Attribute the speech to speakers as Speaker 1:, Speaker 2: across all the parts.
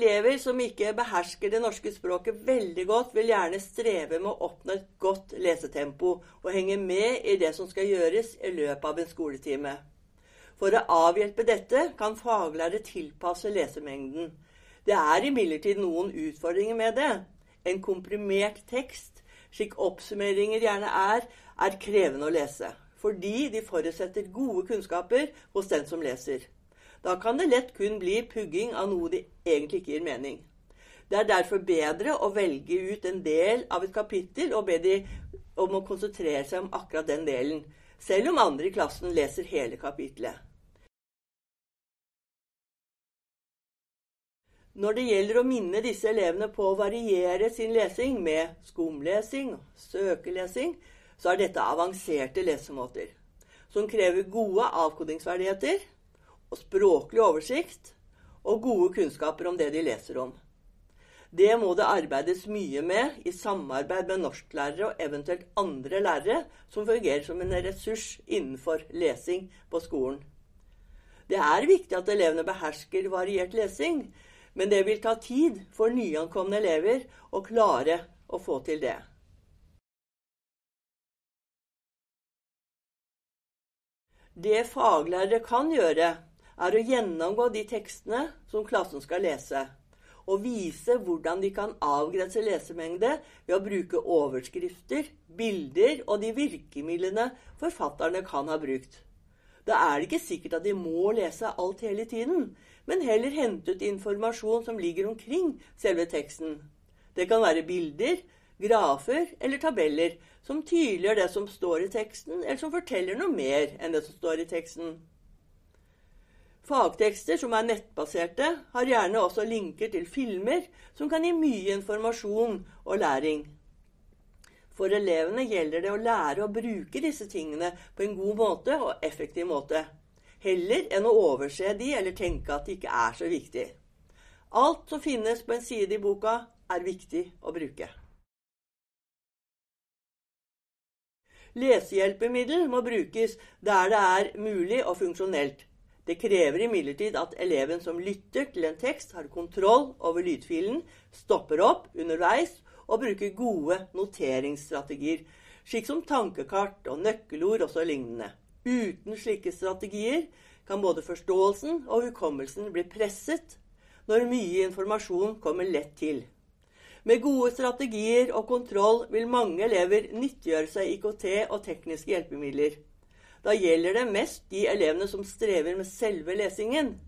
Speaker 1: Elever som ikke behersker det norske språket veldig godt, vil gjerne streve med å oppnå et godt lesetempo og henge med i det som skal gjøres i løpet av en skoletime. For å avhjelpe dette kan faglærere tilpasse lesemengden. Det er imidlertid noen utfordringer med det. En komprimert tekst, slik oppsummeringer gjerne er, er krevende å lese. Fordi de forutsetter gode kunnskaper hos den som leser. Da kan det lett kun bli pugging av noe de egentlig ikke gir mening. Det er derfor bedre å velge ut en del av et kapittel og be de om å konsentrere seg om akkurat den delen, selv om andre i klassen leser hele kapitlet. Når det gjelder å minne disse elevene på å variere sin lesing med skumlesing og søkelesing, så er dette avanserte lesemåter som krever gode avkodingsferdigheter og språklig oversikt og gode kunnskaper om det de leser om. Det må det arbeides mye med i samarbeid med norsklærere og eventuelt andre lærere som fungerer som en ressurs innenfor lesing på skolen. Det er viktig at elevene behersker variert lesing, men det vil ta tid for nyankomne elever å klare å få til det. Det faglærere kan gjøre, er å gjennomgå de tekstene som klassen skal lese, og vise hvordan de kan avgrense lesemengde ved å bruke overskrifter, bilder og de virkemidlene forfatterne kan ha brukt. Da er det ikke sikkert at de må lese alt hele tiden, men heller hente ut informasjon som ligger omkring selve teksten. Det kan være bilder, grafer eller tabeller som tydeliggjør det som står i teksten, eller som forteller noe mer enn det som står i teksten. Fagtekster som er nettbaserte, har gjerne også linker til filmer som kan gi mye informasjon og læring. For elevene gjelder det å lære å bruke disse tingene på en god måte og effektiv måte, heller enn å overse de eller tenke at de ikke er så viktig. Alt som finnes på en side i boka, er viktig å bruke. Lesehjelpemiddel må brukes der det er mulig og funksjonelt. Det krever imidlertid at eleven som lytter til en tekst, har kontroll over lydfilen, stopper opp underveis og bruker gode noteringsstrategier, slik som tankekart og nøkkelord og så lignende. Uten slike strategier kan både forståelsen og hukommelsen bli presset når mye informasjon kommer lett til. Med gode strategier og kontroll vil mange elever nyttiggjøre seg IKT og tekniske hjelpemidler. Da gjelder det mest de elevene som strever med selve lesingen,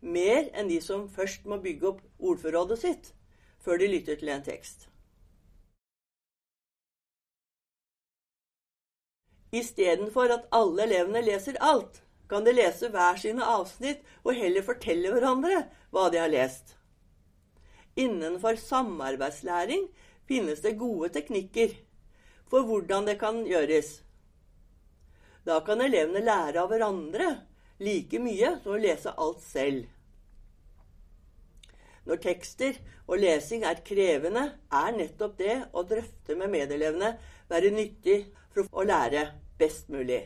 Speaker 1: mer enn de som først må bygge opp ordforrådet sitt før de lytter til en tekst. Istedenfor at alle elevene leser alt, kan de lese hver sine avsnitt og heller fortelle hverandre hva de har lest. Innenfor samarbeidslæring finnes det gode teknikker for hvordan det kan gjøres. Da kan elevene lære av hverandre like mye som å lese alt selv. Når tekster og lesing er krevende, er nettopp det å drøfte med medelevene være nyttig for å lære best mulig.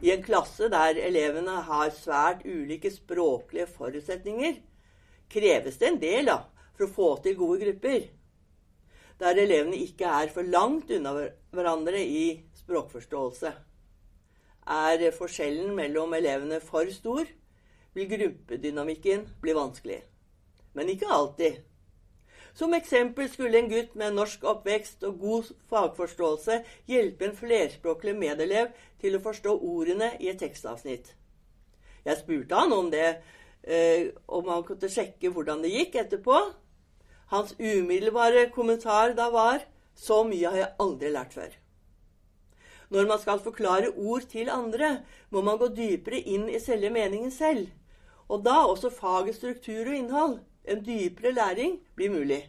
Speaker 1: I en klasse der elevene har svært ulike språklige forutsetninger, kreves det en del da, for å få til gode grupper. Der elevene ikke er for langt unna hverandre i språkforståelse. Er forskjellen mellom elevene for stor, vil gruppedynamikken bli vanskelig. Men ikke alltid. Som eksempel skulle en gutt med norsk oppvekst og god fagforståelse hjelpe en flerspråklig medelev til å forstå ordene i et tekstavsnitt. Jeg spurte han om det, eh, om han kunne sjekke hvordan det gikk etterpå. Hans umiddelbare kommentar da var 'Så mye har jeg aldri lært før'. Når man skal forklare ord til andre, må man gå dypere inn i selve meningen selv. Og da også fagets struktur og innhold. En dypere læring blir mulig.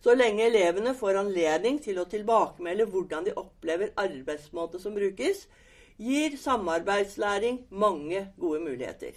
Speaker 1: Så lenge elevene får anledning til å tilbakemelde hvordan de opplever arbeidsmåte som brukes, gir samarbeidslæring mange gode muligheter.